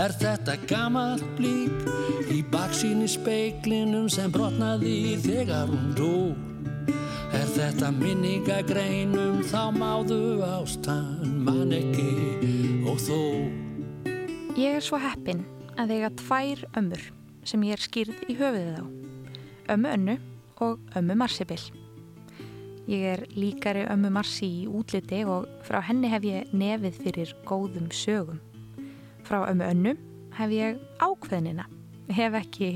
Er þetta gammal blík í baksíni speiklinum sem brotnaði þegar hún dó? Er þetta minningagreinum þá máðu ástan mann ekki og þó? Ég er svo heppin að eiga tvær ömmur sem ég er skýrð í höfuðið á. Ömmu önnu og ömmu marsibill. Ég er líkari ömmu marsi í útliti og frá henni hef ég nefið fyrir góðum sögum. Frá ömmu önnu hef ég ákveðnina, hef ekki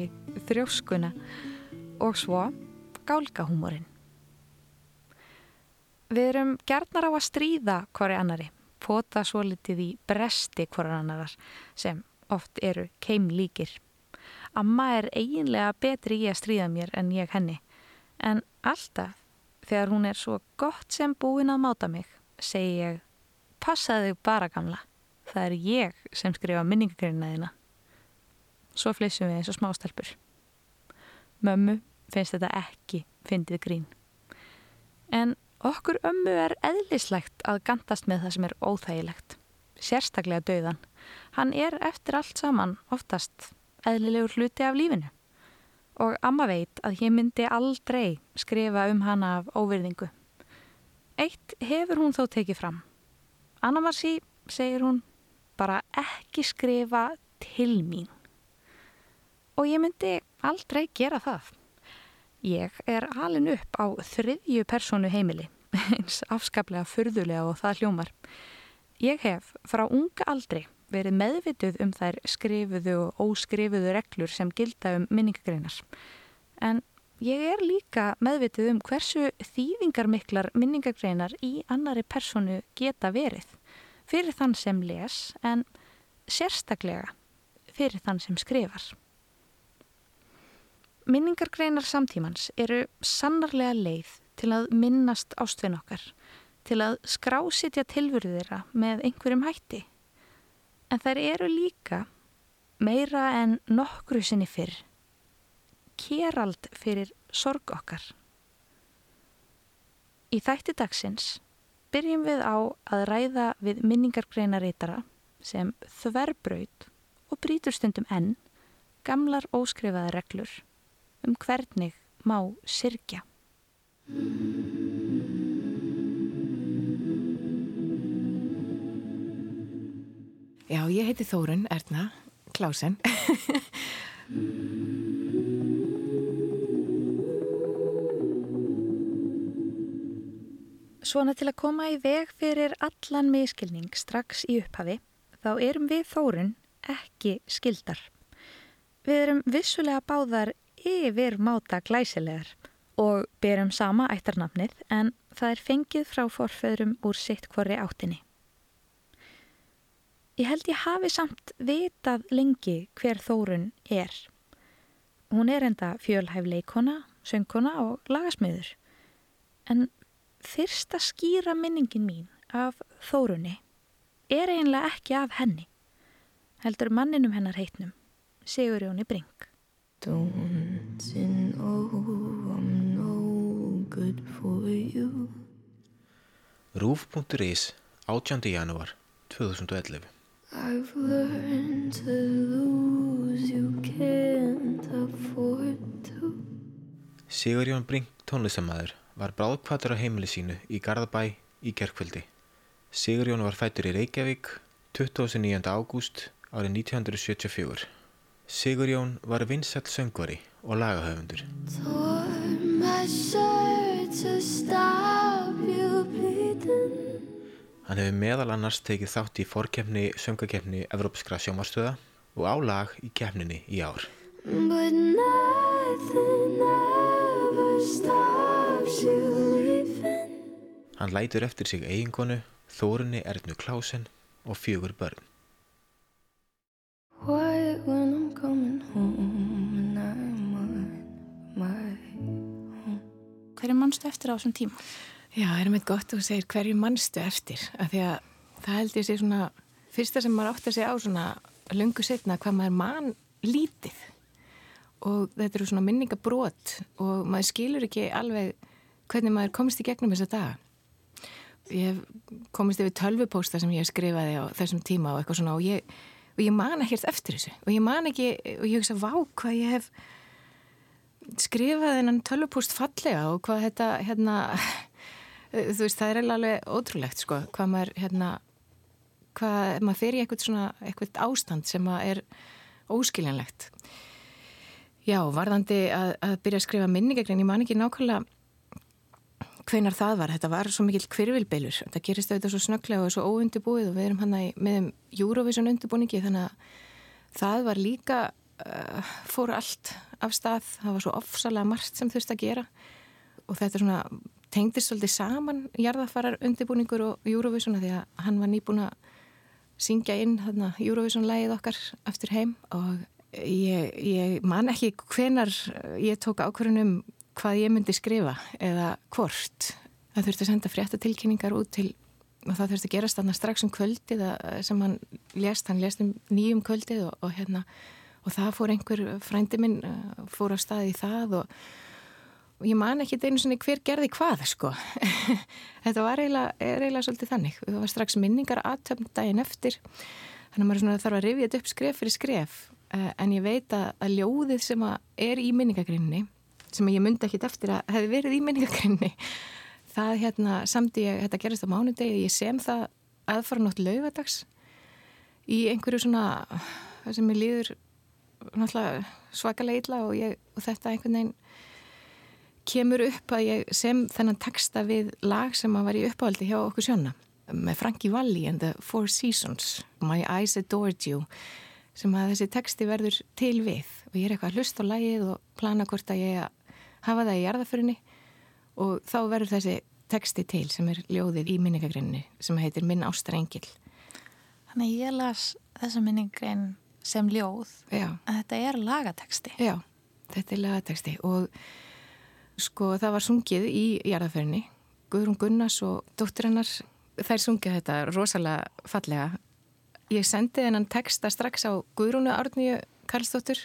þrjóskuna og svo gálgahúmorinn. Við erum gerðnar á að stríða hverju annari, pota svo litið í bresti hverju annarar sem oft eru keimlíkir. Amma er eiginlega betri í að stríða mér en ég henni, en alltaf Þegar hún er svo gott sem búin að máta mig, segi ég, passaði þig bara gamla. Það er ég sem skrifa minningagreinina þína. Svo flissum við eins og smástelpur. Mömmu finnst þetta ekki fyndið grín. En okkur ömmu er eðlislegt að gandast með það sem er óþægilegt. Sérstaklega döðan. Hann er eftir allt saman oftast eðlilegur hluti af lífinu og amma veit að ég myndi aldrei skrifa um hana af óverðingu. Eitt hefur hún þó tekið fram. Anna Marci, segir hún, bara ekki skrifa til mín. Og ég myndi aldrei gera það. Ég er alin upp á þriðju personu heimili, eins afskaplega fyrðulega og það hljómar. Ég hef frá unga aldri verið meðvituð um þær skrifuðu og óskrifuðu reglur sem gilda um minningagreinar. En ég er líka meðvituð um hversu þýðingarmiklar minningagreinar í annari personu geta verið. Fyrir þann sem les en sérstaklega fyrir þann sem skrifar. Minningargreinar samtímans eru sannarlega leið til að minnast ástfinn okkar, til að skrásitja tilvörðu þeirra með einhverjum hætti en þær eru líka meira en nokkru sinni fyrr kérald fyrir sorg okkar. Í þætti dagsins byrjum við á að ræða við minningargreinarítara sem þverbraut og brítur stundum enn gamlar óskrifaða reglur um hvernig má sirkja. Já, ég heiti Þórun Erna Klásen. Svona til að koma í veg fyrir allan miskilning strax í upphafi, þá erum við Þórun ekki skildar. Við erum vissulega báðar yfir máta glæsilegar og berum sama ættarnafnið en það er fengið frá forföðrum úr sitt hvori áttinni. Ég held ég hafi samt vitað lengi hver Þórun er. Hún er enda fjölhæf leikona, söngkona og lagasmiður. En fyrsta skýra minningin mín af Þórunni er einlega ekki af henni. Heldur manninum hennar heitnum, Sigur Jóni Brink. Don't you know I'm no good for you Rúf.is 18. janúar 2011 I've learned to lose, you can't afford to Sigurjón Brink tónlistamæður var bráðkvatur á heimili sínu í Garðabæ í gerkvöldi. Sigurjón var fættur í Reykjavík 29. ágúst árið 1974. Sigurjón var vinsall söngvari og lagahöfundur. Hann hefur meðal annars tekið þátt í fórkjefni söngakefni Evrópskra sjómarstöða og á lag í kefninni í ár. Hann lætur eftir sig eigingonu, Þórunni Ernu Klásen og fjögur börn. Hverju mannstu eftir á þessum tíma? Já, það er meitt gott að þú segir hverju mannstu eftir af því að það held ég sé svona fyrsta sem maður átt að segja á svona lungu setna hvað maður mann lítið og þetta eru svona minningabrót og maður skilur ekki alveg hvernig maður komist í gegnum þessa dag ég komist yfir tölvupósta sem ég skrifaði á þessum tíma og eitthvað svona og ég og ég man ekkert eftir þessu. Og ég man ekki, og ég hugsa, vá, hvað ég hef skrifað þennan tölvupúst fallega og hvað þetta, hérna þú veist, það er alveg ótrúlegt, sko, hvað maður, hérna hvað, maður fer í eitthvað svona, eitthvað ástand sem er óskiljanlegt. Já, varðandi að, að byrja að skrifa minningagrein, ég man ekki nákvæmlega hvenar það var, þetta var svo mikill kvirvilbeilur, þetta gerist auðvitað svo snögglega og svo óundibúið og við erum hann með Eurovision undibúningi þannig að það var líka uh, fór allt af stað. Það var svo ofsalega margt sem þurfti að gera. Og þetta svona tengdist svolítið saman jarðafarar undibúningur og Eurovision því að hann var nýbúin að syngja inn Eurovision-lægið okkar eftir heim. Og ég, ég man ekki hvenar ég tók ákvörðunum hvað ég myndi skrifa eða hvort. Það þurfti að senda fréttatilkynningar út til og það þurfti að gerast þarna strax um kvöldið sem hann lést, hann lést um nýjum kvöldið og, og hérna og það fór einhver frændi minn uh, fór á staði í það og, og ég man ekki einu svona hver gerði hvað sko. Þetta var eiginlega, eiginlega svolítið þannig. Það var strax minningar aðtöfn daginn eftir. Þannig að maður þarf að rifja þetta upp skref fyrir skref. Uh, en ég veit að, að ljóðið sem að er í minningagrinni sem ég myndi ekkit eftir að hefði verið í minningagrinni það hérna samti ég, þetta gerist á mánudegi ég sem það aðfara nátt laugadags í einhverju svona sem ég líður náttúrulega svakalega illa og, ég, og þetta einhvern veginn kemur upp að ég sem þennan texta við lag sem að var í uppáhaldi hjá okkur sjónna með Frankie Valli and the Four Seasons My Eyes Adored You sem að þessi texti verður til við. Og ég er eitthvað að hlusta á lagið og plana hvort að ég hafa það í jarðaförinni og þá verður þessi teksti til sem er ljóðið í minningagrinni sem heitir Minn ástrengil Þannig ég las þessa minningagrin sem ljóð. Já. að þetta er lagateksti Já, þetta er lagateksti og sko það var sungið í jarðaförinni Guðrún Gunnars og dóttir hennar þær sungið þetta rosalega fallega. Ég sendi þennan teksta strax á Guðrúnu Árníu Karlsdóttur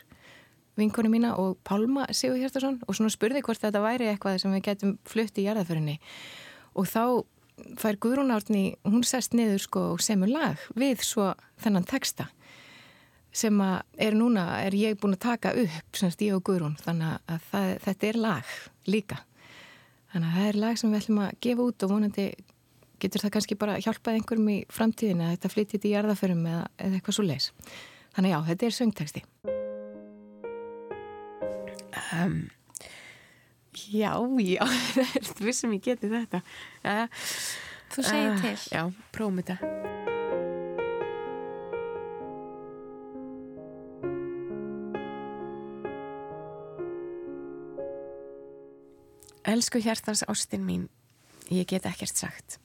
vinkonu mína og Pálma Sigur Hjertarsson og svona spurði hvort þetta væri eitthvað sem við getum flutt í jarðaförinni og þá fær Guðrún Árni, hún sest niður sko og semur lag við svo þennan texta sem að er núna, er ég búin að taka upp semst ég og Guðrún, þannig að það, þetta er lag líka. Þannig að það er lag sem við ætlum að gefa út og vonandi getur það kannski bara hjálpað einhverjum í framtíðin að þetta flyttir í jarðaförum eða, eða eitthvað svo leis þannig já, þetta er söngteksti Um, já, já, það er þú sem ég geti þetta. Uh, þú segir uh, til. Já, prófum þetta. Elsku hjartans ástinn mín, ég get ekkert sagt.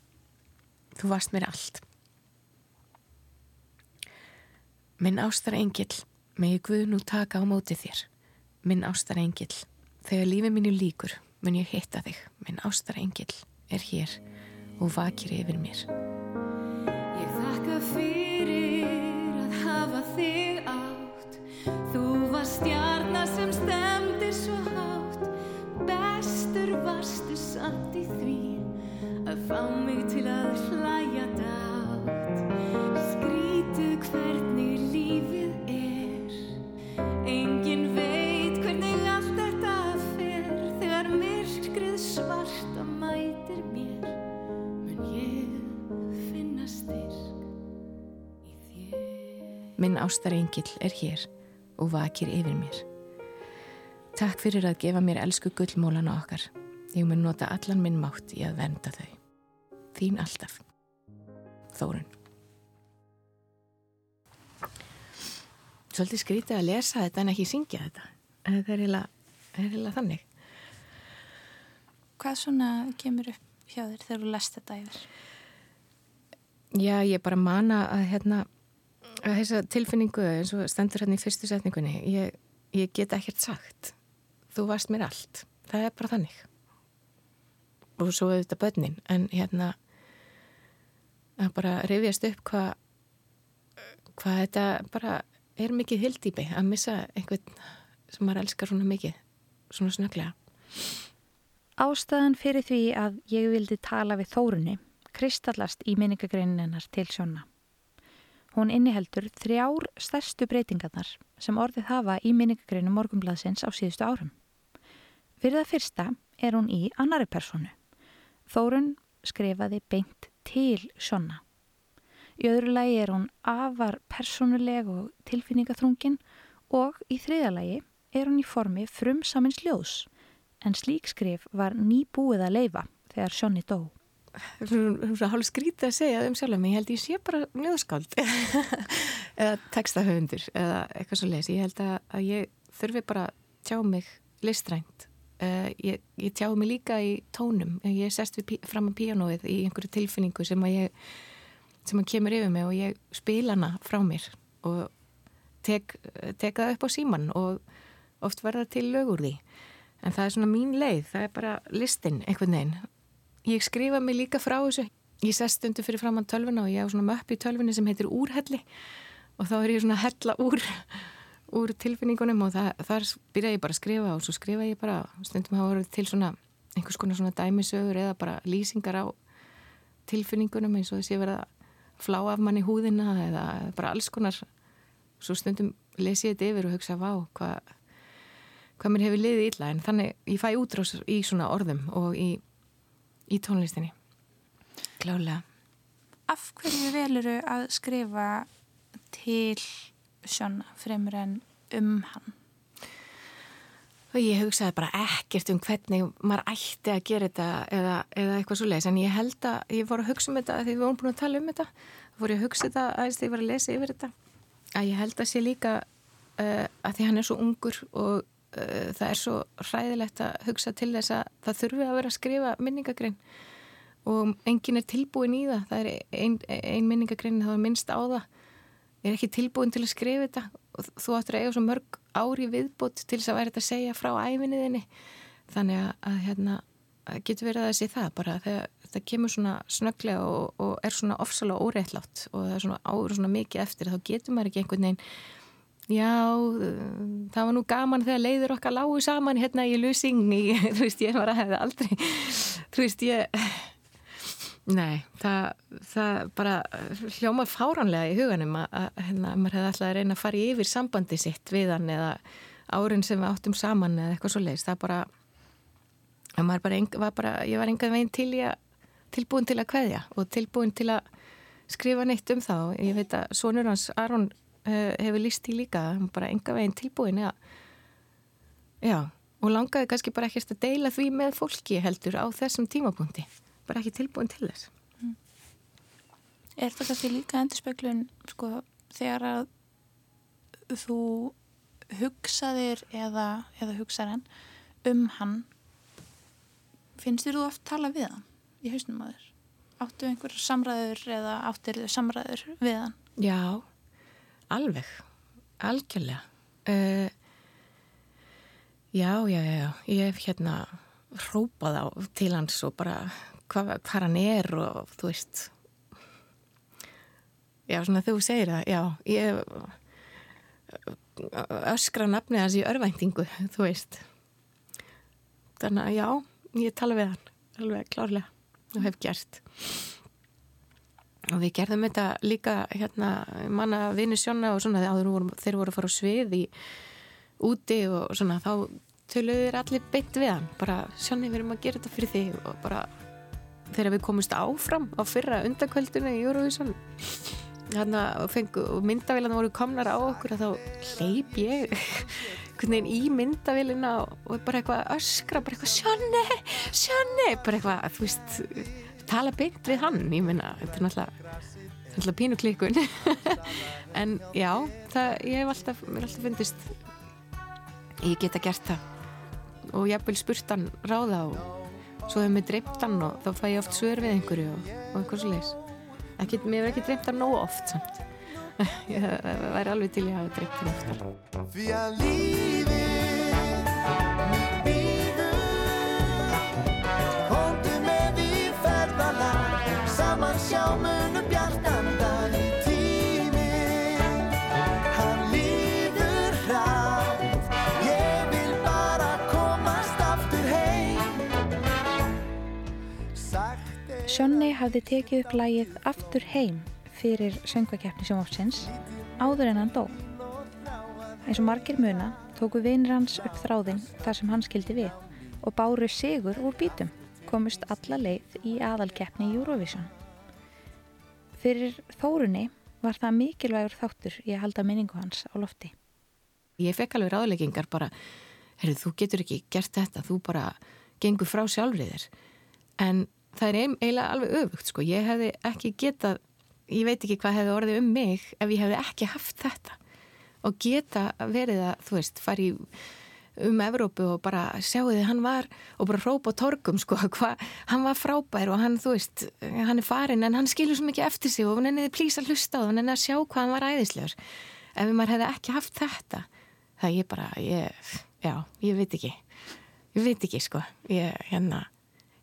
Þú varst mér allt. Minn ástar engil, megi Guð nú taka á móti þér minn ástarengil. Þegar lífið mínu líkur mun ég hitta þig. Minn ástarengil er hér og vakir yfir mér. Ég þakka fyrir að hafa þig átt. Þú var stjarnar sem stemdi svo hátt. Bestur varstu samt í því að fá mig til að hlæja dátt. Minn ástarengil er hér og vakir yfir mér. Takk fyrir að gefa mér elsku gullmólana okkar. Ég mun nota allan minn mátt í að venda þau. Þín alltaf. Þórun. Svolítið skrítið að lesa þetta en ekki syngja þetta. Það er eiginlega þannig. Hvað svona kemur upp hjá þér þegar þú lest þetta yfir? Já, ég bara mana að hérna þessa tilfinningu eins og stendur hérna í fyrstu setningunni. Ég, ég get ekkert sagt. Þú varst mér allt. Það er bara þannig. Og svo þetta börnin en hérna að bara rifjast upp hvað hvað þetta bara er mikið hildýpi að missa einhvern sem maður elskar svona mikið svona snöglega Ástæðan fyrir því að ég vildi tala við Þórunni kristallast í minningagreininnar til sjónna Hún inniheldur þrjár stærstu breytingarnar sem orðið hafa í minningagrinu morgumblaðsins á síðustu árum. Fyrir það fyrsta er hún í annari personu. Þórun skrifaði beint til Sjonna. Í öðru lagi er hún afar personuleg og tilfinningaþrungin og í þriða lagi er hún í formi frum samins ljós en slík skrif var nýbúið að leifa þegar Sjonni dó hálf skrítið að segja um sjálf ég held ég sé bara njóðskáld eða textahöfundur eða eitthvað svo les, ég held að, að ég þurfi bara að tjá mig listrænt. Uh, ég, ég tjá mig líka í tónum, ég sest fram á píanóið í einhverju tilfinningu sem að ég sem að kemur yfir mig og ég spila hana frá mér og tek, tek það upp á síman og oft verða til lögur því. En það er svona mín leið, það er bara listin einhvern veginn Ég skrifa mig líka frá þessu. Ég sest stundu fyrir framann tölvuna og ég hafa svona möpp í tölvunni sem heitir úrhelli. Og þá er ég svona hella úr, úr tilfinningunum og það, þar byrja ég bara að skrifa og svo skrifa ég bara. Stundum hafa verið til svona einhvers konar svona dæmisögur eða bara lýsingar á tilfinningunum eins og verið að flá af manni húðina eða bara alls konar. Svo stundum les ég þetta yfir og hugsa hvað hva mér hefur liðið illa. En þannig ég fæ útrás í svona orðum og í í tónlistinni klálega Af hverju veluru að skrifa til Sjóna fremur en um hann? Og ég hugsaði bara ekkert um hvernig maður ætti að gera þetta eða, eða eitthvað svo leiðis en ég held að ég voru að hugsa um þetta þegar við vorum búin að tala um þetta þá voru ég að hugsa þetta aðeins þegar ég var að lesa yfir þetta að ég held að sé líka uh, að því hann er svo ungur og uh, það er svo hræðilegt að hugsa til þess að það þurfi að vera að skrifa minningagrein og engin er tilbúin í það. Það er ein, ein minningagrein það er minnst á það. Er ekki tilbúin til að skrifa þetta og þú áttur að eiga svo mörg ári viðbútt til þess að væri þetta að segja frá æfinniðinni þannig að, að hérna getur verið að það sé það bara þegar þetta kemur svona snögglega og, og er svona ofsalega óreittlátt og það er svona áður svona mikið eftir þá getur maður ekki einhvern veginn Já, það var nú gaman þegar leiður okkar lágu saman hérna í Lusingni, þú veist, ég var að hefða aldrei, þú veist, ég, nei, það, það bara hljóma fáranlega í huganum að, hérna, maður hefði alltaf að reyna að fara yfir sambandi sitt við hann eða árin sem við áttum saman eða eitthvað svo leiðist, það bara, að maður bara, var bara, ég var engan veginn til ég, tilbúin til að kveðja og tilbúin til að skrifa neitt um þá, ég veit að sonur hans Aron Eh, hefur líst í líka bara enga veginn tilbúin ja. já, og langaði kannski bara ekkert að deila því með fólki heldur á þessum tímapunkti bara ekki tilbúin til þess mm. Er það kannski líka endurspeiklun sko, þegar að þú hugsaðir eða, eða hugsaðan um hann finnst þér þú oft tala við hann í hausnum að þér? Áttu einhver samræður eða áttir þau samræður við hann? Já alveg, algjörlega. Uh, já, já, já ég hef hérna hrópað á til hans og bara hvað hva hann er og þú veist. Já, svona þú segir það, já ég öskra nafni hans í örvæntingu, þú veist. Þannig að já ég tala við hann, alveg klárlega og hef gert og við gerðum þetta líka hérna manna vinni sjóna og svona voru, þeir voru að fara á svið í úti og svona þá töluður allir beint við hann. Bara sjóni við erum að gera þetta fyrir þig. Og bara þegar við komumst áfram á fyrra undakvöldinu í Eurovision hérna og, myndavílan voru komnar á okkur þá hleyp ég í myndavélina og bara eitthvað öskra, bara eitthvað sjóni, sjóni bara eitthvað, þú veist tala beint við hann, ég minna þetta er náttúrulega, náttúrulega pínu klíkun en já það, ég hef alltaf, mér alltaf fundist ég geta gert það. Og ég hef vel spurt hann ráða og svo hefur mér dreipt hann og þá fæ ég oft svör við einhverju og, og eitthvað svo leiðis mér hefur ekki dreipt hann nógu oft samt. Ég væri alveg til ég hafa dreipt hann oftar. Því að lífi Sjónni hafði tekið upp lægið Aftur heim fyrir söngvakeppni sjónvapsins áður en hann dó. Eins og margir muna tóku vinir hans upp þráðinn þar sem hann skildi við og báru sigur úr bítum, komust alla leið í aðalkeppni í Eurovision. Fyrir þórunni var það mikilvægur þáttur í að halda minningu hans á lofti. Ég fekk alveg ráðleggingar bara, heyrðu þú getur ekki gert þetta, þú bara gengur frá sjálfriðir. En það er eiginlega alveg öfugt sko, ég hefði ekki getað, ég veit ekki hvað hefði orðið um mig ef ég hefði ekki haft þetta. Og geta verið að, þú veist, fari um Evrópu og bara sjáu þið hann var og bara rópa á torgum sko hvað, hann var frábær og hann, þú veist hann er farin en hann skilur svo mikið eftir sig og hann enniði plís að hlusta og hann enniði að sjá hvað hann var æðislegur. Ef maður hefði ekki haft þetta það ég bara, ég, já, ég veit ekki. Ég veit ekki sko. Ég, hérna,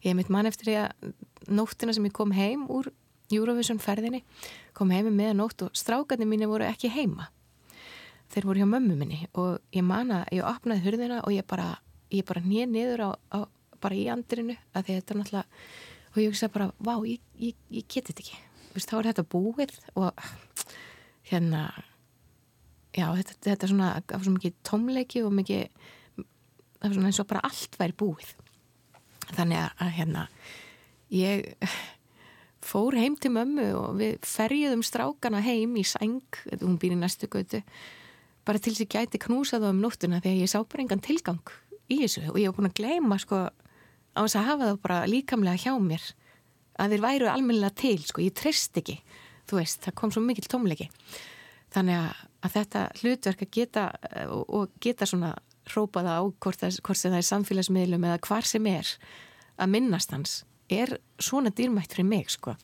ég mitt mann eftir því að nóttina sem ég kom heim úr Eurovision ferðinni kom heim með nótt og strákarnir mínu voru ekki heima. Þeir voru hjá mömmu minni og ég man að ég opnaði hurðina og ég bara, ég bara nýja niður á, á, bara í andirinu að þetta er náttúrulega og ég hugsa bara, vá, ég, ég, ég geti þetta ekki. Vist, þá er þetta búið og hérna já, þetta, þetta er svona, svona mikið tómleiki og mikið það er svona eins og bara allt væri búið þannig að, hérna ég fór heim til mömmu og við ferjuðum strákana heim í sæng, hún býr í næstu götu bara til þess að gæti knúsað á um nóttuna þegar ég sá bara engan tilgang í þessu og ég hef búin að gleyma sko á þess að hafa það bara líkamlega hjá mér að þeir væru almennilega til sko, ég treyst ekki þú veist, það kom svo mikill tómleiki. Þannig að, að þetta hlutverk að geta og, og geta svona rópaða á hvort, það, hvort það er samfélagsmiðlum eða hvar sem er að minnast hans er svona dýrmætt fyrir mig sko.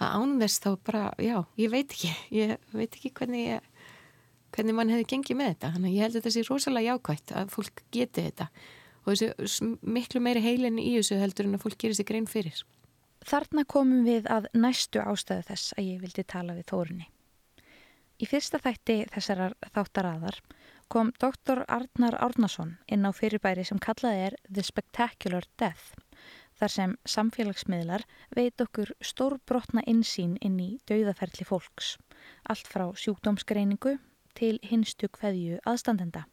Að ánvest þá bara, já, ég veit ekki ég veit ekki hvernig ég hvernig mann hefði gengið með þetta. Þannig að ég held að þetta sé rosalega jákvægt að fólk geti þetta og þessu miklu meiri heilin í þessu heldur en að fólk gerir sér grein fyrir. Þarna komum við að næstu ástæðu þess að ég vildi tala við Þórunni. Í fyrsta þætti þessarar þáttaraðar kom Dr. Arnar Árnason inn á fyrirbæri sem kallaði er The Spectacular Death þar sem samfélagsmiðlar veit okkur stórbrotna insýn inn í dauðaferli fólks allt frá sjúkdómsgreiningu til hinstu hverju aðstandenda.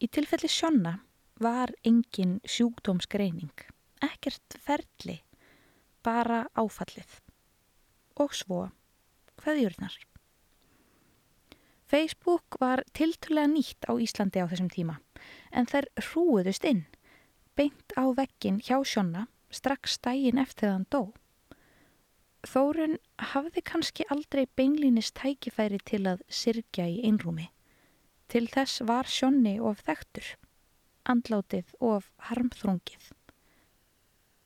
Í tilfelli Sjonna var engin sjúkdómsgreining, ekkert ferli, bara áfallið. Og svo hverjurnar. Facebook var tilturlega nýtt á Íslandi á þessum tíma en þær hrúuðust inn, beint á vekkin hjá Sjonna strax stægin eftir þann dó. Þórun hafði kannski aldrei beinlýnist tækifæri til að sirkja í einrúmi. Til þess var Sjonni of þektur, andlátið of harmþrungið.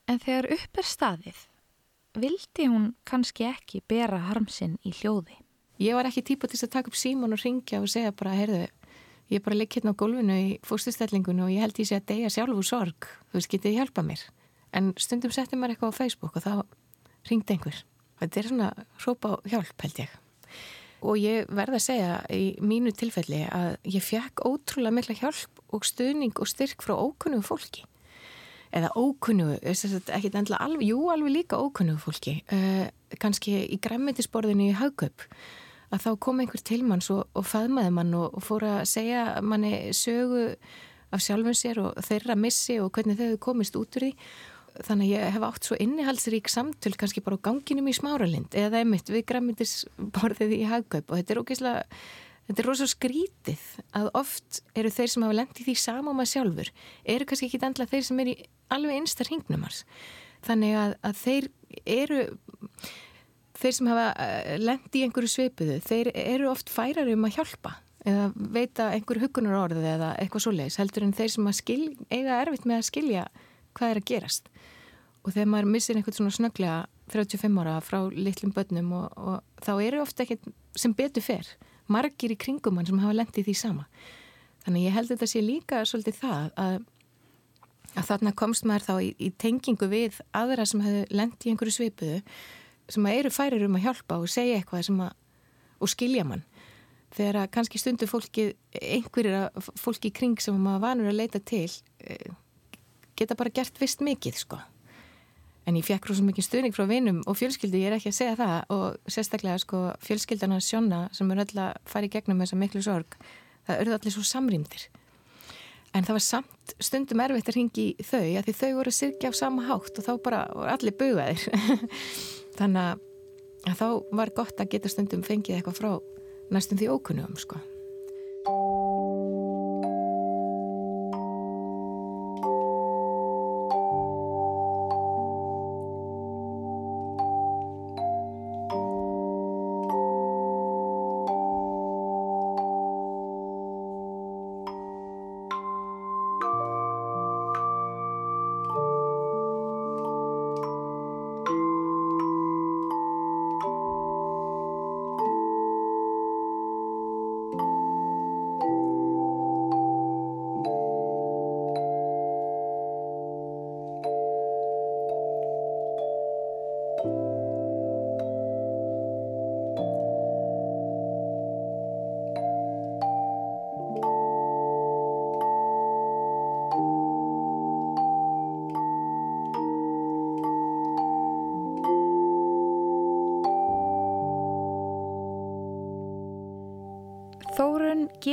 En þegar upp er staðið, vildi hún kannski ekki bera harmsinn í hljóði. Ég var ekki típa til að taka upp símón og ringja og segja bara, heyrðu, ég er bara leik hérna á gólfinu í fórstustellingunum og ég held ég sé að deyja sjálf úr sorg, þú veist, getið hjálpa mér. En stundum setti maður eitthvað á Facebook og þá ringd einhver. Þetta er svona hrópa hjálp held ég. Og ég verða að segja í mínu tilfelli að ég fekk ótrúlega mikla hjálp og stuðning og styrk frá ókunnugu fólki. Eða ókunnugu, ekkert endla alveg, jú alveg líka ókunnugu fólki. Uh, Kanski í græmitisborðinu í haugöp að þá kom einhver til manns og, og faðmaði mann og, og fór að segja manni sögu af sjálfum sér og þeirra missi og hvernig þau komist út úr því. Þannig að ég hef átt svo innihalsrík samtöl kannski bara á ganginum í smáralind eða einmitt við græmyndisborðið í hagkaup og þetta er ógeðslega þetta er rosalega skrítið að oft eru þeir sem hafa lendið því sama á maður sjálfur eru kannski ekki endla þeir sem er í alveg einstar hingnumars þannig að, að þeir eru þeir sem hafa eh, lendið í einhverju sveipuðu þeir eru oft færar um að hjálpa eða veita einhverju hugunar orðið eða eitthvað svo leiðis heldur en þeir sem skil, eiga erfitt með að skilja hvað er að gerast. Og þegar maður missir einhvern svona snöglega 35 ára frá litlum börnum og, og þá eru ofta ekkert sem betur fer. Margir í kringum hann sem hafa lendið því sama. Þannig ég held þetta sé líka svolítið það að, að þarna komst maður þá í, í tengingu við aðra sem hefur lendið í einhverju svipuðu sem eru færir um að hjálpa og segja eitthvað að, og skilja mann. Þegar kannski stundu fólki einhverjir fólki í kring sem maður vanur að leita til eh, geta bara gert vist mikið sko. En ég fekk rosa mikið stuðning frá vinum og fjölskyldu, ég er ekki að segja það og sérstaklega sko fjölskyldana sjóna sem er öll að fara í gegnum þessa miklu sorg, það örðu allir svo samrýmdir. En það var samt stundum erfitt að ringi þau að því þau voru að sirkja á sama hátt og þá bara allir bugaðir þannig að þá var gott að geta stundum fengið eitthvað frá næstum því ókunnum sko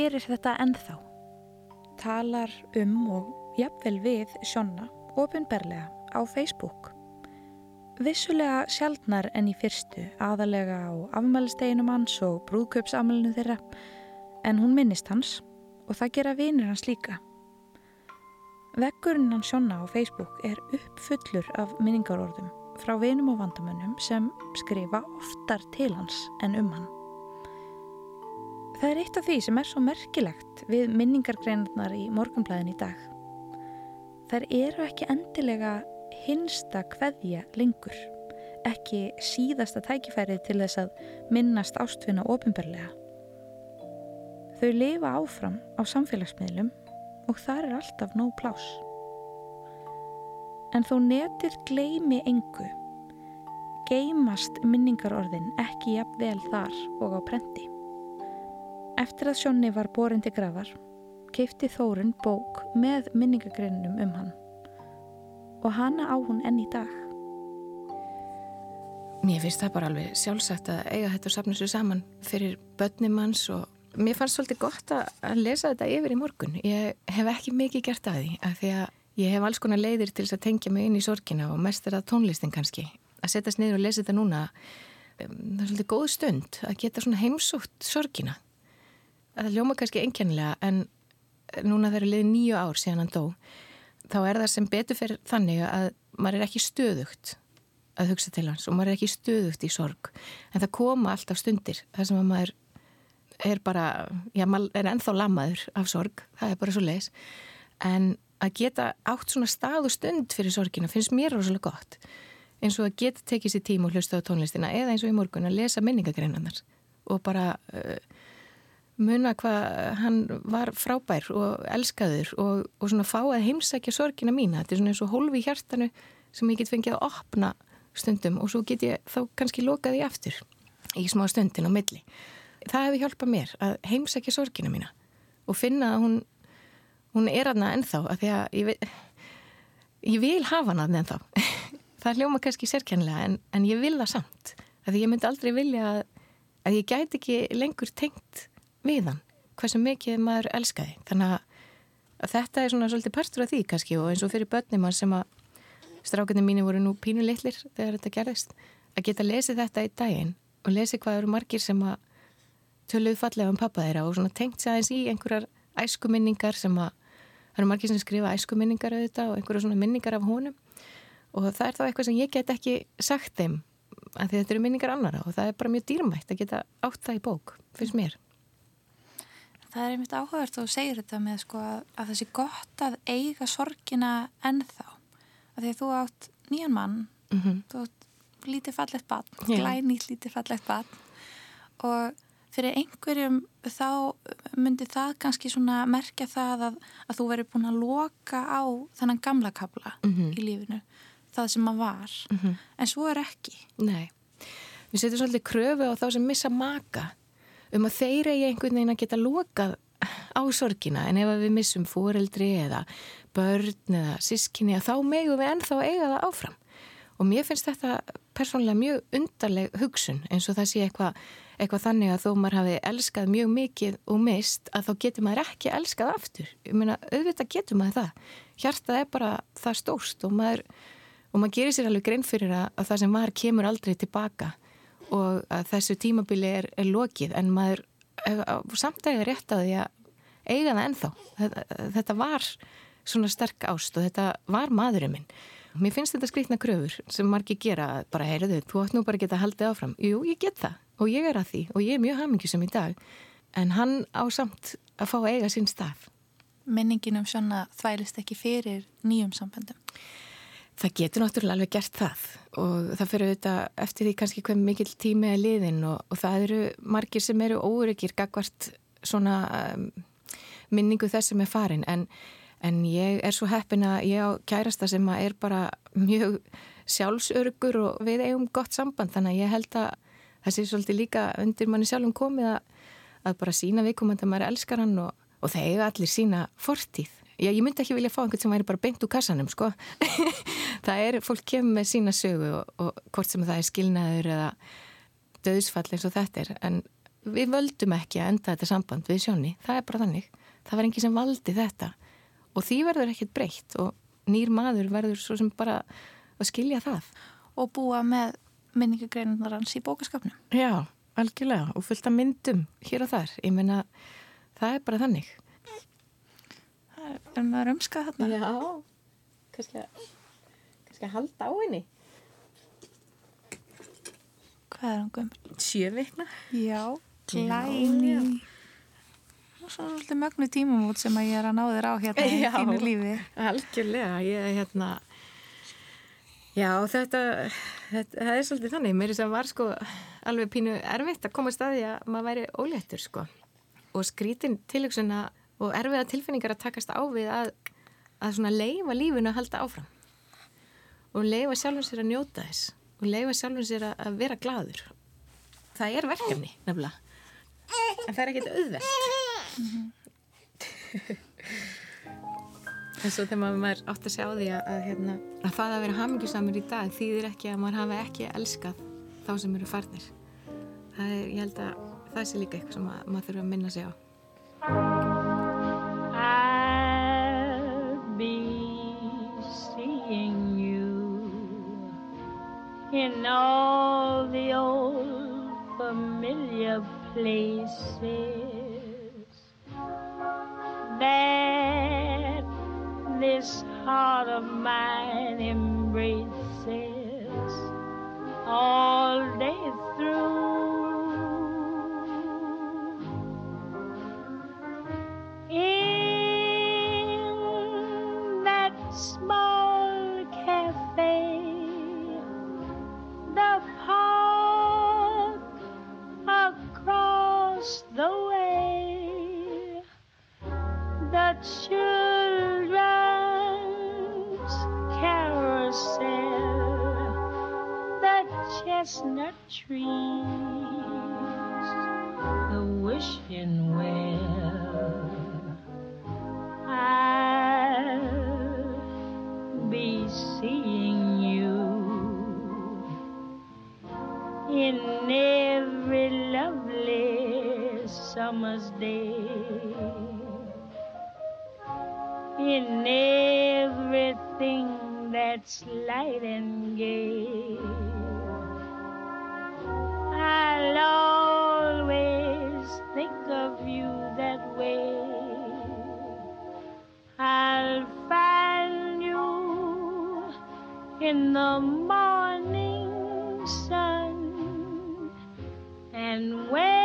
gerir þetta ennþá. Talar um og jafnvel við Sjonna ofinberlega á Facebook. Vissulega sjálfnar enn í fyrstu aðalega á afmælisteginum hans og brúðköpsamælinu þeirra en hún minnist hans og það gera vinir hans líka. Vekkurinn hans Sjonna á Facebook er uppfullur af minningarorðum frá vinum og vandamönnum sem skrifa oftar til hans en um hann. Það er eitt af því sem er svo merkilegt við minningargreinarnar í morgunblæðin í dag. Það eru ekki endilega hinsta kveðja lengur, ekki síðasta tækifærið til þess að minnast ástfinna ofinberlega. Þau lifa áfram á samfélagsmiðlum og þar er alltaf nóg plás. En þó netir gleimi engu, geimast minningarorðin ekki jafn vel þar og á prenti. Eftir að Sjónni var borin til grafar, keipti Þórun bók með minningagreinunum um hann og hana á hún enn í dag. Mér finnst það bara alveg sjálfsagt að eiga þetta og sapna sér saman fyrir börnum hans og mér fannst svolítið gott að lesa þetta yfir í morgun. Ég hef ekki mikið gert að því að því að ég hef alls konar leiðir til þess að tengja mig inn í sorgina og mest er það tónlistin kannski. Að setjast niður og lesa þetta núna, það er svolítið góð stund að geta svona heimsótt sorgina það ljóma kannski einkennilega en núna þegar liðið nýju ár síðan hann dó þá er það sem betur fyrir þannig að maður er ekki stöðugt að hugsa til hans og maður er ekki stöðugt í sorg. En það koma alltaf stundir þar sem maður er bara já, maður er ennþá lamaður af sorg það er bara svo leis en að geta átt svona stað og stund fyrir sorgina finnst mér rosalega gott. Eins og að geta tekið sér tíma og hlusta á tónlistina eða eins og í morgun að lesa minningagreinarnar og bara uh, muna hvað hann var frábær og elskaður og, og svona fá að heimsækja sorgina mína. Þetta er svona eins og hólfi hjartanu sem ég get fengið að opna stundum og svo get ég þá kannski lokaði aftur í smá stundin á milli. Það hefur hjálpað mér að heimsækja sorgina mína og finna að hún, hún er aðna ennþá að því að ég vil, ég vil hafa hann aðna ennþá. það hljóma kannski sérkjænlega en, en ég vil það samt. Að ég myndi aldrei vilja að, að ég gæti ekki lengur tengt við hann, hversu mikið maður elskaði. Þannig að þetta er svona svolítið partur af því kannski og eins og fyrir börnum sem að strákarnir mínu voru nú pínu litlir þegar þetta gerðist, að geta lesið þetta í daginn og lesið hvað eru margir sem að töluðu fallega um pappa þeirra og svona tengt sig aðeins í einhverjar æskuminningar sem að það eru margir sem skrifa æskuminningar auðvitað og einhverjar svona minningar af honum og það er þá eitthvað sem ég get ekki sagt þeim að þetta eru minningar annara og það er bara mjög dýrmætt að geta átt það í bók, finnst mér það er einmitt áhugavert og segir þetta með sko að, að það sé gott að eiga sorgina ennþá að því að þú átt nýjan mann mm -hmm. þú átt lítið fallegt bann yeah. glænýtt lítið fallegt bann og fyrir einhverjum þá myndi það kannski svona merkja það að, að þú veri búin að loka á þennan gamla kabla mm -hmm. í lífinu það sem maður var mm -hmm. en svo er ekki Nei, við setjum svolítið kröfu á þá sem missa maka um að þeir eigi einhvern veginn að geta lokað á sorgina en ef við missum fóreldri eða börn eða sískinni þá megum við ennþá eiga það áfram og mér finnst þetta persónulega mjög undarleg hugsun eins og það sé eitthvað eitthva þannig að þó maður hafi elskað mjög mikið og mist að þá getur maður ekki elskað aftur. Ég meina, auðvitað getur maður það. Hjartað er bara það stóst og maður, og maður gerir sér alveg grein fyrir að, að það sem var kemur aldrei tilbaka og að þessu tímabili er, er lokið en maður samt að ég er rétt að því að eiga það ennþá. Þetta, þetta var svona sterk ást og þetta var maðurinn minn. Mér finnst þetta skrikna kröfur sem margir gera bara, heyriðu, þú ætti nú bara að geta haldið áfram. Jú, ég get það og ég er að því og ég er mjög hamingjusum í dag en hann á samt að fá að eiga sín stað. Minningin um svona þvælist ekki fyrir nýjum samböndum? Það getur náttúrulega alveg gert það og það fyrir auðvitað eftir því kannski hvað mikil tími er liðin og, og það eru margir sem eru óryggir gagvart svona um, minningu þess sem er farin en, en ég er svo heppin að ég á kærasta sem er bara mjög sjálfsörgur og við eigum gott samband þannig að ég held að það sé svolítið líka undir manni sjálfum komið að, að bara sína viðkomandi að maður elskar hann og, og það eiga allir sína fortíð. Já, ég myndi ekki vilja fá einhvern sem væri bara beint úr kassanum, sko. það er, fólk kemur með sína sögu og, og hvort sem það er skilnaður eða döðsfall eins og þetta er, en við völdum ekki að enda þetta samband við sjónni, það er bara þannig það var engi sem valdi þetta og því verður ekkert breytt og nýr maður verður svo sem bara að skilja það. Og búa með minningagreinundar hans í bókaskapnum. Já, algjörlega og fullt af myndum hér og þar. Ég meina, það er bara þannig. Er maður umskað þarna. Já, kannski að, kannski að halda á henni. Hvað er hann gömur? Sjöveikna. Já, glæni svona svolítið mögnu tímum út sem að ég er að ná þér á hérna í þínu lífi. Algjörlega, ég er hérna já þetta, þetta það er svolítið þannig, mér er sem var sko alveg pínu erfitt að koma staði að maður væri óléttur sko og skrítin tilöksuna og erfiða tilfinningar að takast á við að, að svona leifa lífinu að halda áfram. Og leifa sjálfum sér að njóta þess. Og leifa sjálfum sér að vera gladur það er verkefni nefnilega. En það er ekkit auðvelt. Mm -hmm. en svo þegar maður átt að sjá því að, að, hérna, að það að vera hamingisamur í dag þýðir ekki að maður hafa ekki elskað þá sem eru farnir. Það er, ég held að það sé líka eitthvað sem að, maður þurfa að minna sig á I'll be seeing you in all the old familiar places that this heart of mine embraces all day through. Children's carousel, the chestnut trees, the wishing well. I'll be seeing you in every lovely summer's day in everything that's light and gay. I'll always think of you that way. I'll find you in the morning sun and when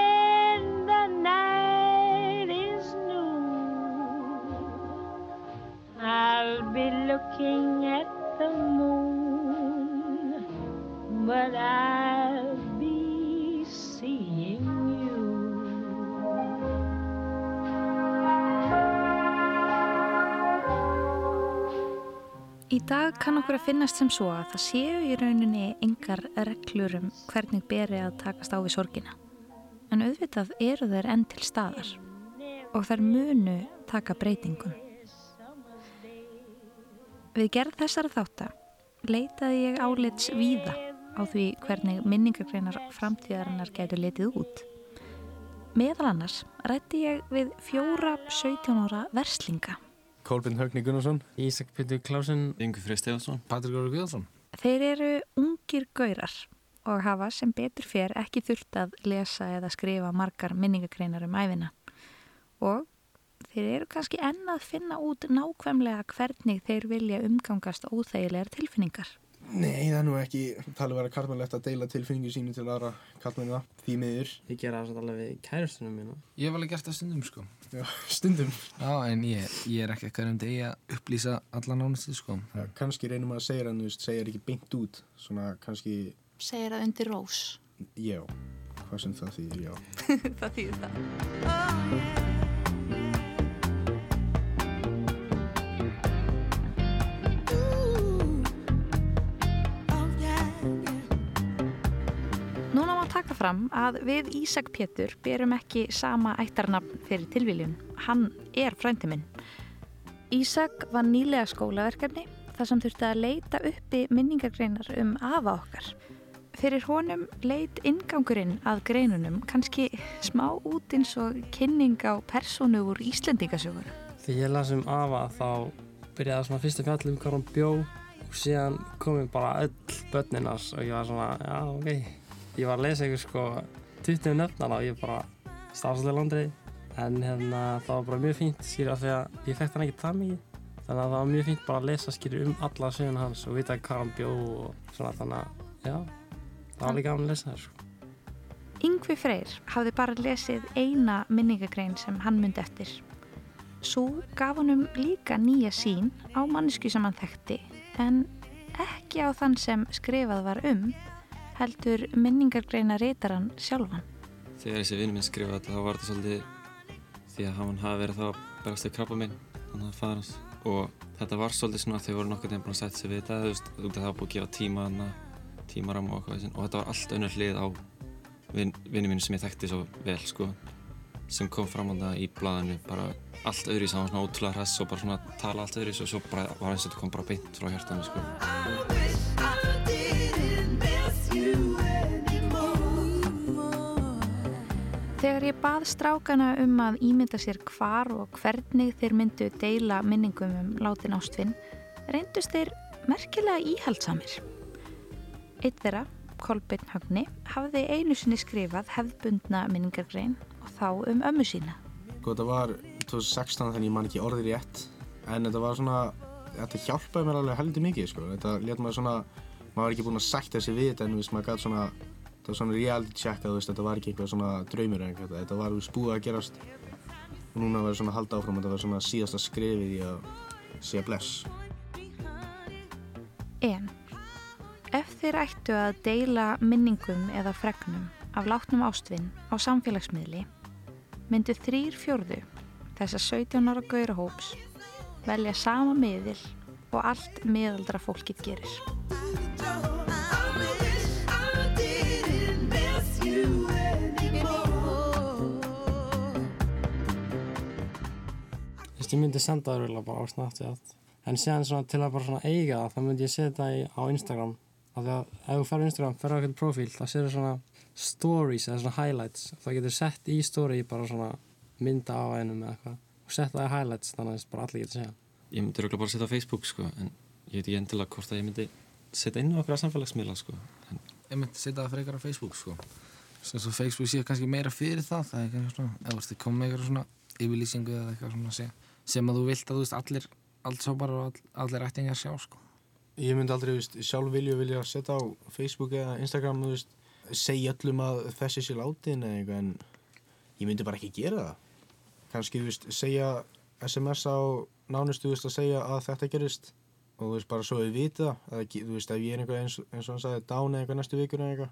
dag kann okkur að finnast sem svo að það séu í rauninni engar reglur um hvernig beri að takast á við sorgina. En auðvitað eru þeir enn til staðar og þær munu taka breytingum. Við gerð þessara þáttar leitaði ég álits víða á því hvernig minningargreinar framtíðarinnar getur letið út. Meðal annars rætti ég við fjóra 17 ára verslinga. Kolbjörn Högni Gunnarsson, Ísak Pytur Klásin, Ingu Frey Stefansson, Patrik Óri Guðarsson. Þeir eru ungir gaurar og hafa sem betur fér ekki þurft að lesa eða skrifa margar minningagreinar um æfina. Og þeir eru kannski enn að finna út nákvæmlega hvernig þeir vilja umgangast óþægilegar tilfinningar. Nei, það er nú ekki talið vera kartmannlegt að deila tilfinningu sínu til aðra kartmannina, því miður. Ég gera það alveg við kærustunum mína. Ég hef alveg gert það stundum sko. Já, stundum. Já, en ég, ég er ekki hverjum degi að upplýsa alla nánustu sko. Já, kannski reynum að segja hann, þú veist, segja ekki beint út, svona kannski... Segir það undir rós. Já, hvað sem það þýðir, já. það þýðir það. Fram að við Ísak Pétur berum ekki sama ættarnafn fyrir tilviljun. Hann er frændi minn. Ísak var nýlega skólaverkefni þar sem þurfti að leita uppi minningargreinar um afa okkar. Fyrir honum leit ingangurinn að greinunum kannski smá út eins og kynning á personu úr Íslendingasögur. Þegar ég las um afa þá byrjaði svona fyrst að fjalla um hvað hann bjó og síðan komið bara öll börninas og ég var svona, já ok. Ég var að lesa ykkur sko 20 nöfnana og ég bara stafslega landrið en hérna það var bara mjög fínt skilja af því að ég fekk hann ekki það mikið þannig að það var mjög fínt bara að lesa skilja um alla söguna hans og vita hvað hann bjó og svona þannig að já, það var líka gaman að lesa það sko. Yngvi Freyr hafði bara lesið eina minningagrein sem hann myndi eftir. Svo gaf honum líka nýja sín á mannesku sem hann þekkti en ekki á þann sem skrifað var um heldur minningargreina reytaran sjálfan. Þegar þessi vinnu minn skrifaði þetta þá var þetta svolítið því að hann hafi verið þá að berast við krabba minn þannig að fara hans. Og þetta var svolítið svona að þau voru nokkur nefn búin að setja sig við þetta þú veist, þú veist það var búin að gefa tíma hana, tímaram og eitthvað og þetta var allt önnur hlið á vin, vinnu minn sem ég þekkti svo vel sko sem kom fram á það í blæðinu bara allt öðru í saman svona ótrúlega hress og bara svona tala allt öðru og svo bara var eins og þetta kom bara beint frá hjartanu sko Þegar ég bað strákana um að ímynda sér hvar og hvernig þeir myndu deila minningum um látin ástfinn, reyndust þeir merkilega íhaldsamir. Eitt þeirra, Kolbeinn Högni, hafði einu sinni skrifað hefðbundna minningargrein og þá um ömmu sína. Sko, þetta var 2016 þannig ég man ekki orðið rétt, en þetta var svona, þetta hjálpaði mér alveg heldur mikið, sko. Þetta let maður svona, maður var ekki búinn að sætta sig við en veist, maður gæti svona, þetta var svona reality check að veist, þetta var ekki eitthvað svona draumur eða eitthvað, þetta var, búið að gerast og núna verður svona að halda áfram, þetta var svona síðasta skrifið í að segja bless. En ef þeir ættu að deila minningum eða fregnum af látnum ástvinn á samfélagsmiðli myndu þrýr fjörðu þessa 17 ára gaurahóps velja sama miðil og allt miðaldra fólkið gerir. Ég myndi senda það rúglega bara á Snapchat. En séðan svona til að bara svona eiga það þá myndi ég setja það í- á Instagram. Af því að ef þú ferður á Instagram, ferður á eitthvað profíl þá séður svona stories eða svona highlights. Þá getur sett í story bara svona mynda á einum eða eitthvað. Og setja það í highlights þannig að bara allir getur segja Ég myndi röglega bara setja á Facebook sko en ég veit ekki endilega hvort að ég myndi setja inn á okkur samfélagsmiðla sko en Ég myndi setja það frekar á Facebook sko. Svo, svo Facebook sé kannski meira fyrir það, það er kannski svona, eða þú veist, þið komið eitthvað svona yfirlýsingu eða eitthvað svona sem, sem að þú vilt að þú veist allir, bara og all, allir ættingar sjá sko. Ég myndi aldrei, veist, sjálf vilja vilja setja á Facebook eða Instagram, veist, segja öllum að þessi sé látin eða eitthvað, en ég myndi bara ekki gera það. Kanski, þú veist, segja SMS á nánustu, veist, að segja að þetta gerist og þú veist, bara svo við vita að, þú veist, ef ég er einhver eins, eins og hann sagði, dán eitthvað næstu vikur eitthvað,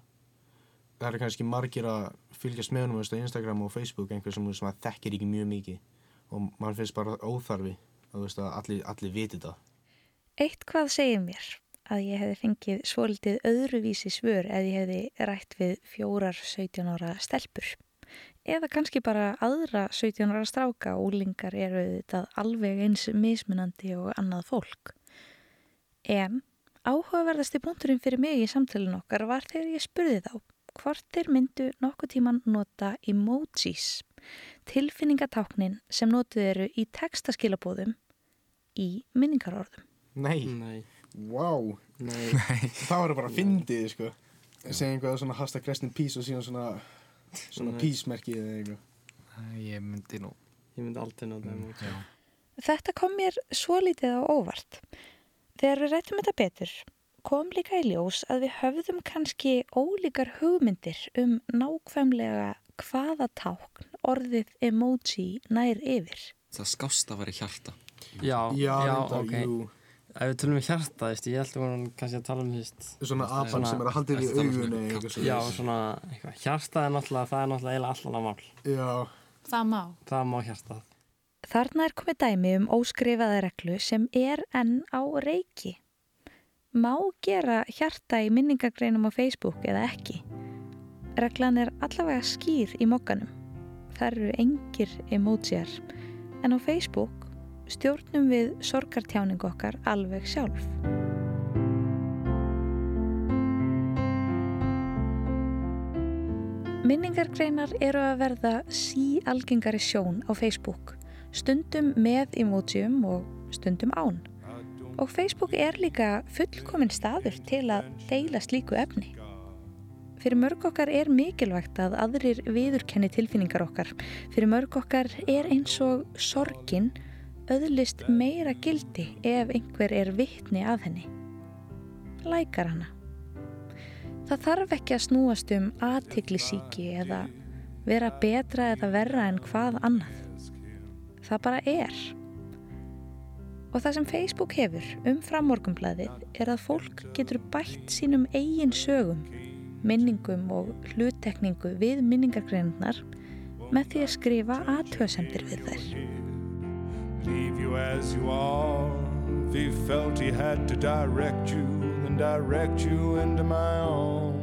það er kannski margir að fylgjast með veist, á Instagram og Facebook, einhver sem, maður þekkir ekki mjög mikið og mann finnst bara óþarfi að, að allir, allir viti það. Eitt hvað segir mér að ég hefði fengið svolítið öðruvísi svör ef ég hefði rætt við fjórar 17 ára stelpur. Eða kannski bara aðra 17 ára stráka og úlingar eru þetta alveg eins mismunandi og annað fólk. En Áhugaverðasti punkturinn fyrir mig í samtalen okkar var þegar ég spurði þá hvort þeir myndu nokkuð tíman nota emojis, tilfinningatáknin sem notuð eru í textaskilabóðum í minningarorðum. Nei. Nei. Wow. Nei. Það var bara að fyndið, sko. Segja einhvað svona hashtag rest in peace og síðan svona, svona Nei. peace-merkið eða eitthvað. Ég myndi nú Ég myndi aldrei nota emoji. Þetta kom mér svo lítið á óvart. Þegar við rættum þetta betur kom líka í ljós að við höfðum kannski ólíkar hugmyndir um nákvæmlega hvaða tákn orðið emoji nær yfir. Það skásta var í hjarta. Já, Já, já, ok. jú. Ef við tölum um hjarta, veist, ég held að við vorum kannski að tala um, veist, Svona apan sem er að haldið í Ertu að tala um augunni eitthvað já, svona, eitthvað, hjarta er náttúrulega, það er náttúrulega eiginlega allan að mál. Já. Það má. Það má hjartað. Þarna er komið dæmi um óskrifaða reglu sem er enn á reiki. Má gera hjarta í minningagreinum á Facebook eða ekki? Reglan er allavega skýr í mokkanum. Það eru engir emojiar. En á Facebook stjórnum við sorgartjáningu okkar alveg sjálf. Minningargreinar eru að verða síalgengari sjón á Facebook, stundum með emojium og stundum án. Og Facebook er líka fullkominn staður til að deila slíku efni. Fyrir mörg okkar er mikilvægt að aðrir viðurkenni tilfinningar okkar. Fyrir mörg okkar er eins og sorgin öðlist meira gildi ef einhver er vittni að henni. Lækar hana. Það þarf ekki að snúast um aðtiklisíki eða vera betra eða verra en hvað annað. Það bara er. Og það sem Facebook hefur um framorgumblaðið er að fólk getur bætt sínum eigin sögum, minningum og hluttekningu við minningargreinarnar með því að skrifa aðtöðsendir við þær. leave you as you are. If he felt he had to direct you, then direct you into my arms.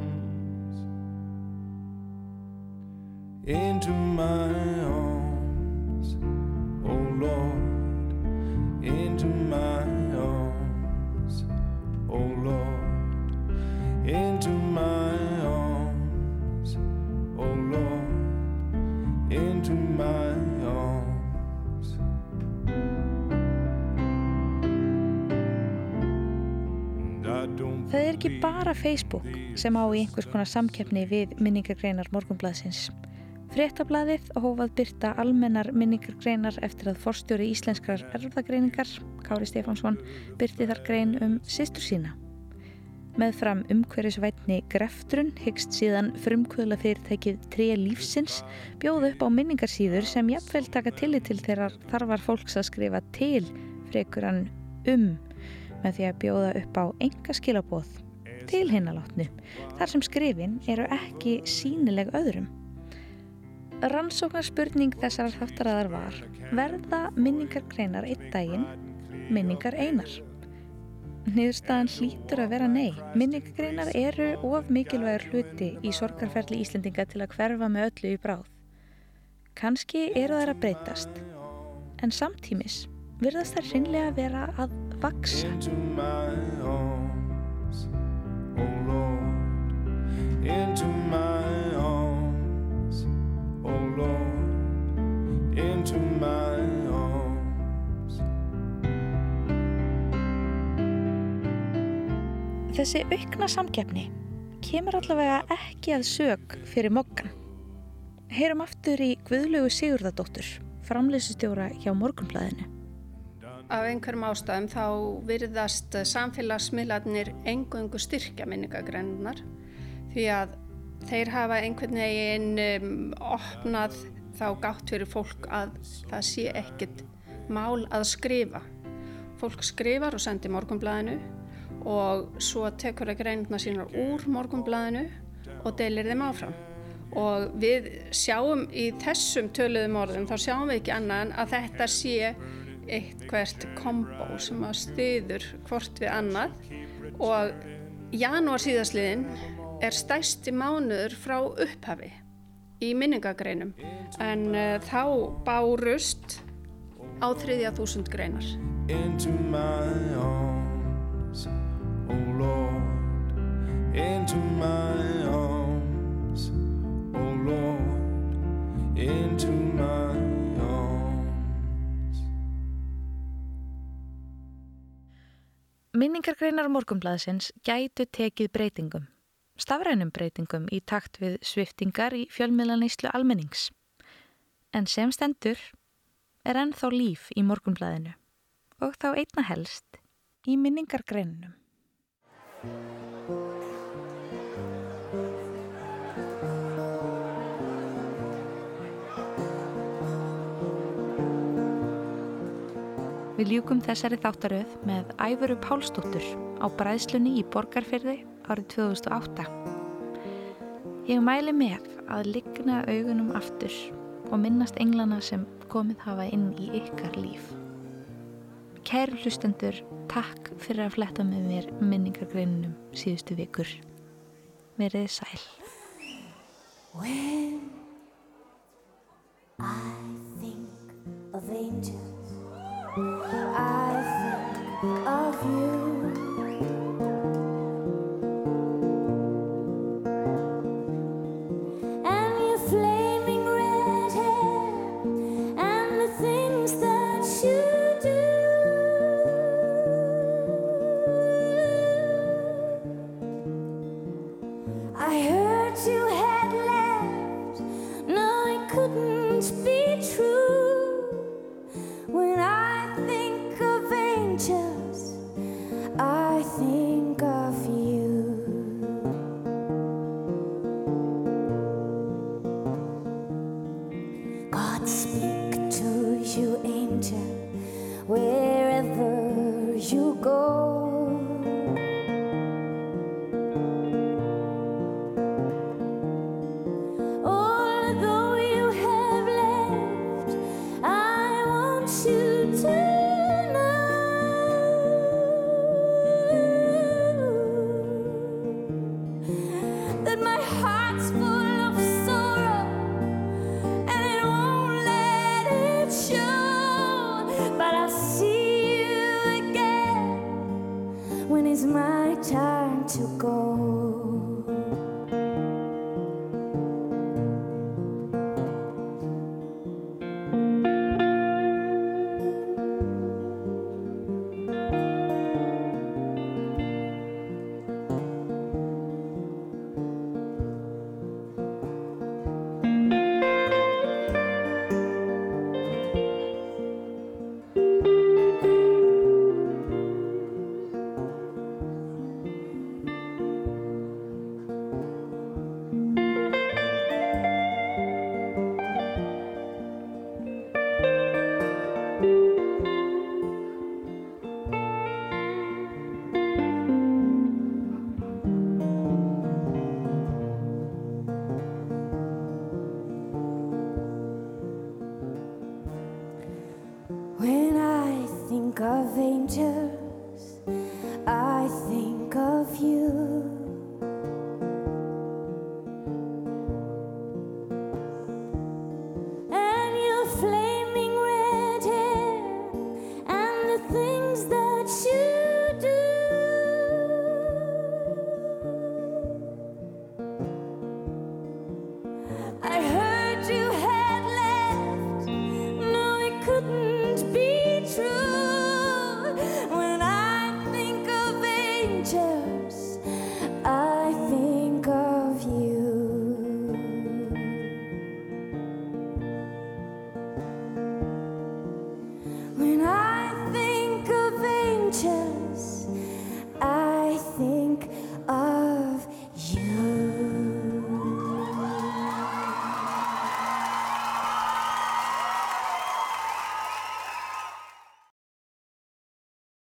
Into my arms, oh Lord, into my arms, oh Lord, into my ekki bara Facebook sem á í einhvers konar samkeppni við minningargreinar morgunblaðsins. Fréttablaðið hófað byrta almennar minningargreinar eftir að forstjóri íslenskrar erfðagreiningar, Kári Stefánsson, byrti þar grein um sýstur sína. Með fram umhverjusvætni greftrun hyggst síðan frumkvöla fyrirtækið Tré lífsins bjóð upp á minningarsýður sem jafnvel taka tillit til þegar þarfar fólks að skrifa til frekur hann um með því að bjóða upp á enga skilabóð til hinnalátnu þar sem skrifin eru ekki sínileg öðrum. Rannsóknarspurning þessar þáttaraðar var verða minningar greinar einn daginn, minningar einar. Niðurstaðan hlýtur að vera nei. Minningargreinar eru of mikilvægur hluti í sorgarferli Íslendinga til að hverfa með öllu í bráð. Kanski eru þær að breytast, en samtímis virðast þær hreinlega vera að vaksa. Into my arms, oh Lord, into my arms. Þessi aukna samkeppni kemur allavega ekki að sög fyrir mokkan. Heyrum aftur í Guðlögu Sigurðardóttur, framleysustjóra hjá Morgunblæðinu. Af einhverjum ástæðum þá virðast samfélagsmiðlarnir engöngu styrkja minningagreinunar því að þeir hafa einhvern veginn um, opnað þá gátt fyrir fólk að það sé ekkit mál að skrifa. Fólk skrifar og sendir morgunblæðinu og svo tekur það greinuna sínar úr morgunblæðinu og deilir þeim áfram. Og við sjáum í þessum töluðum orðum, þá sjáum við ekki annað en að þetta sé eitt hvert kombo sem að styður hvort við annað og janúar síðasliðin er stæsti mánuður frá upphafi í minningagreinum en uh, þá bárust á þriðja þúsund greinar. into my arms, oh Lord, into my arms, oh Lord, into my arms. Minningargreinar morgunblæðsins gætu tekið breytingum, stafrænum breytingum í takt við sviftingar í fjölmiðlaneyslu almennings. En sem stendur er ennþá líf í morgunblæðinu og þá einna helst í minningargreinunum. Við ljúkum þessari þáttaröð með Æfuru Pálsdóttur á bræðslunni í Borgarfyrði árið 2008. Ég mæli með að ligna augunum aftur og minnast englana sem komið hafa inn í ykkar líf. Kæru hlustendur, takk fyrir að fletta með mér minningargreinunum síðustu vikur. Verið sæl. When I think of angels, I think of you. I think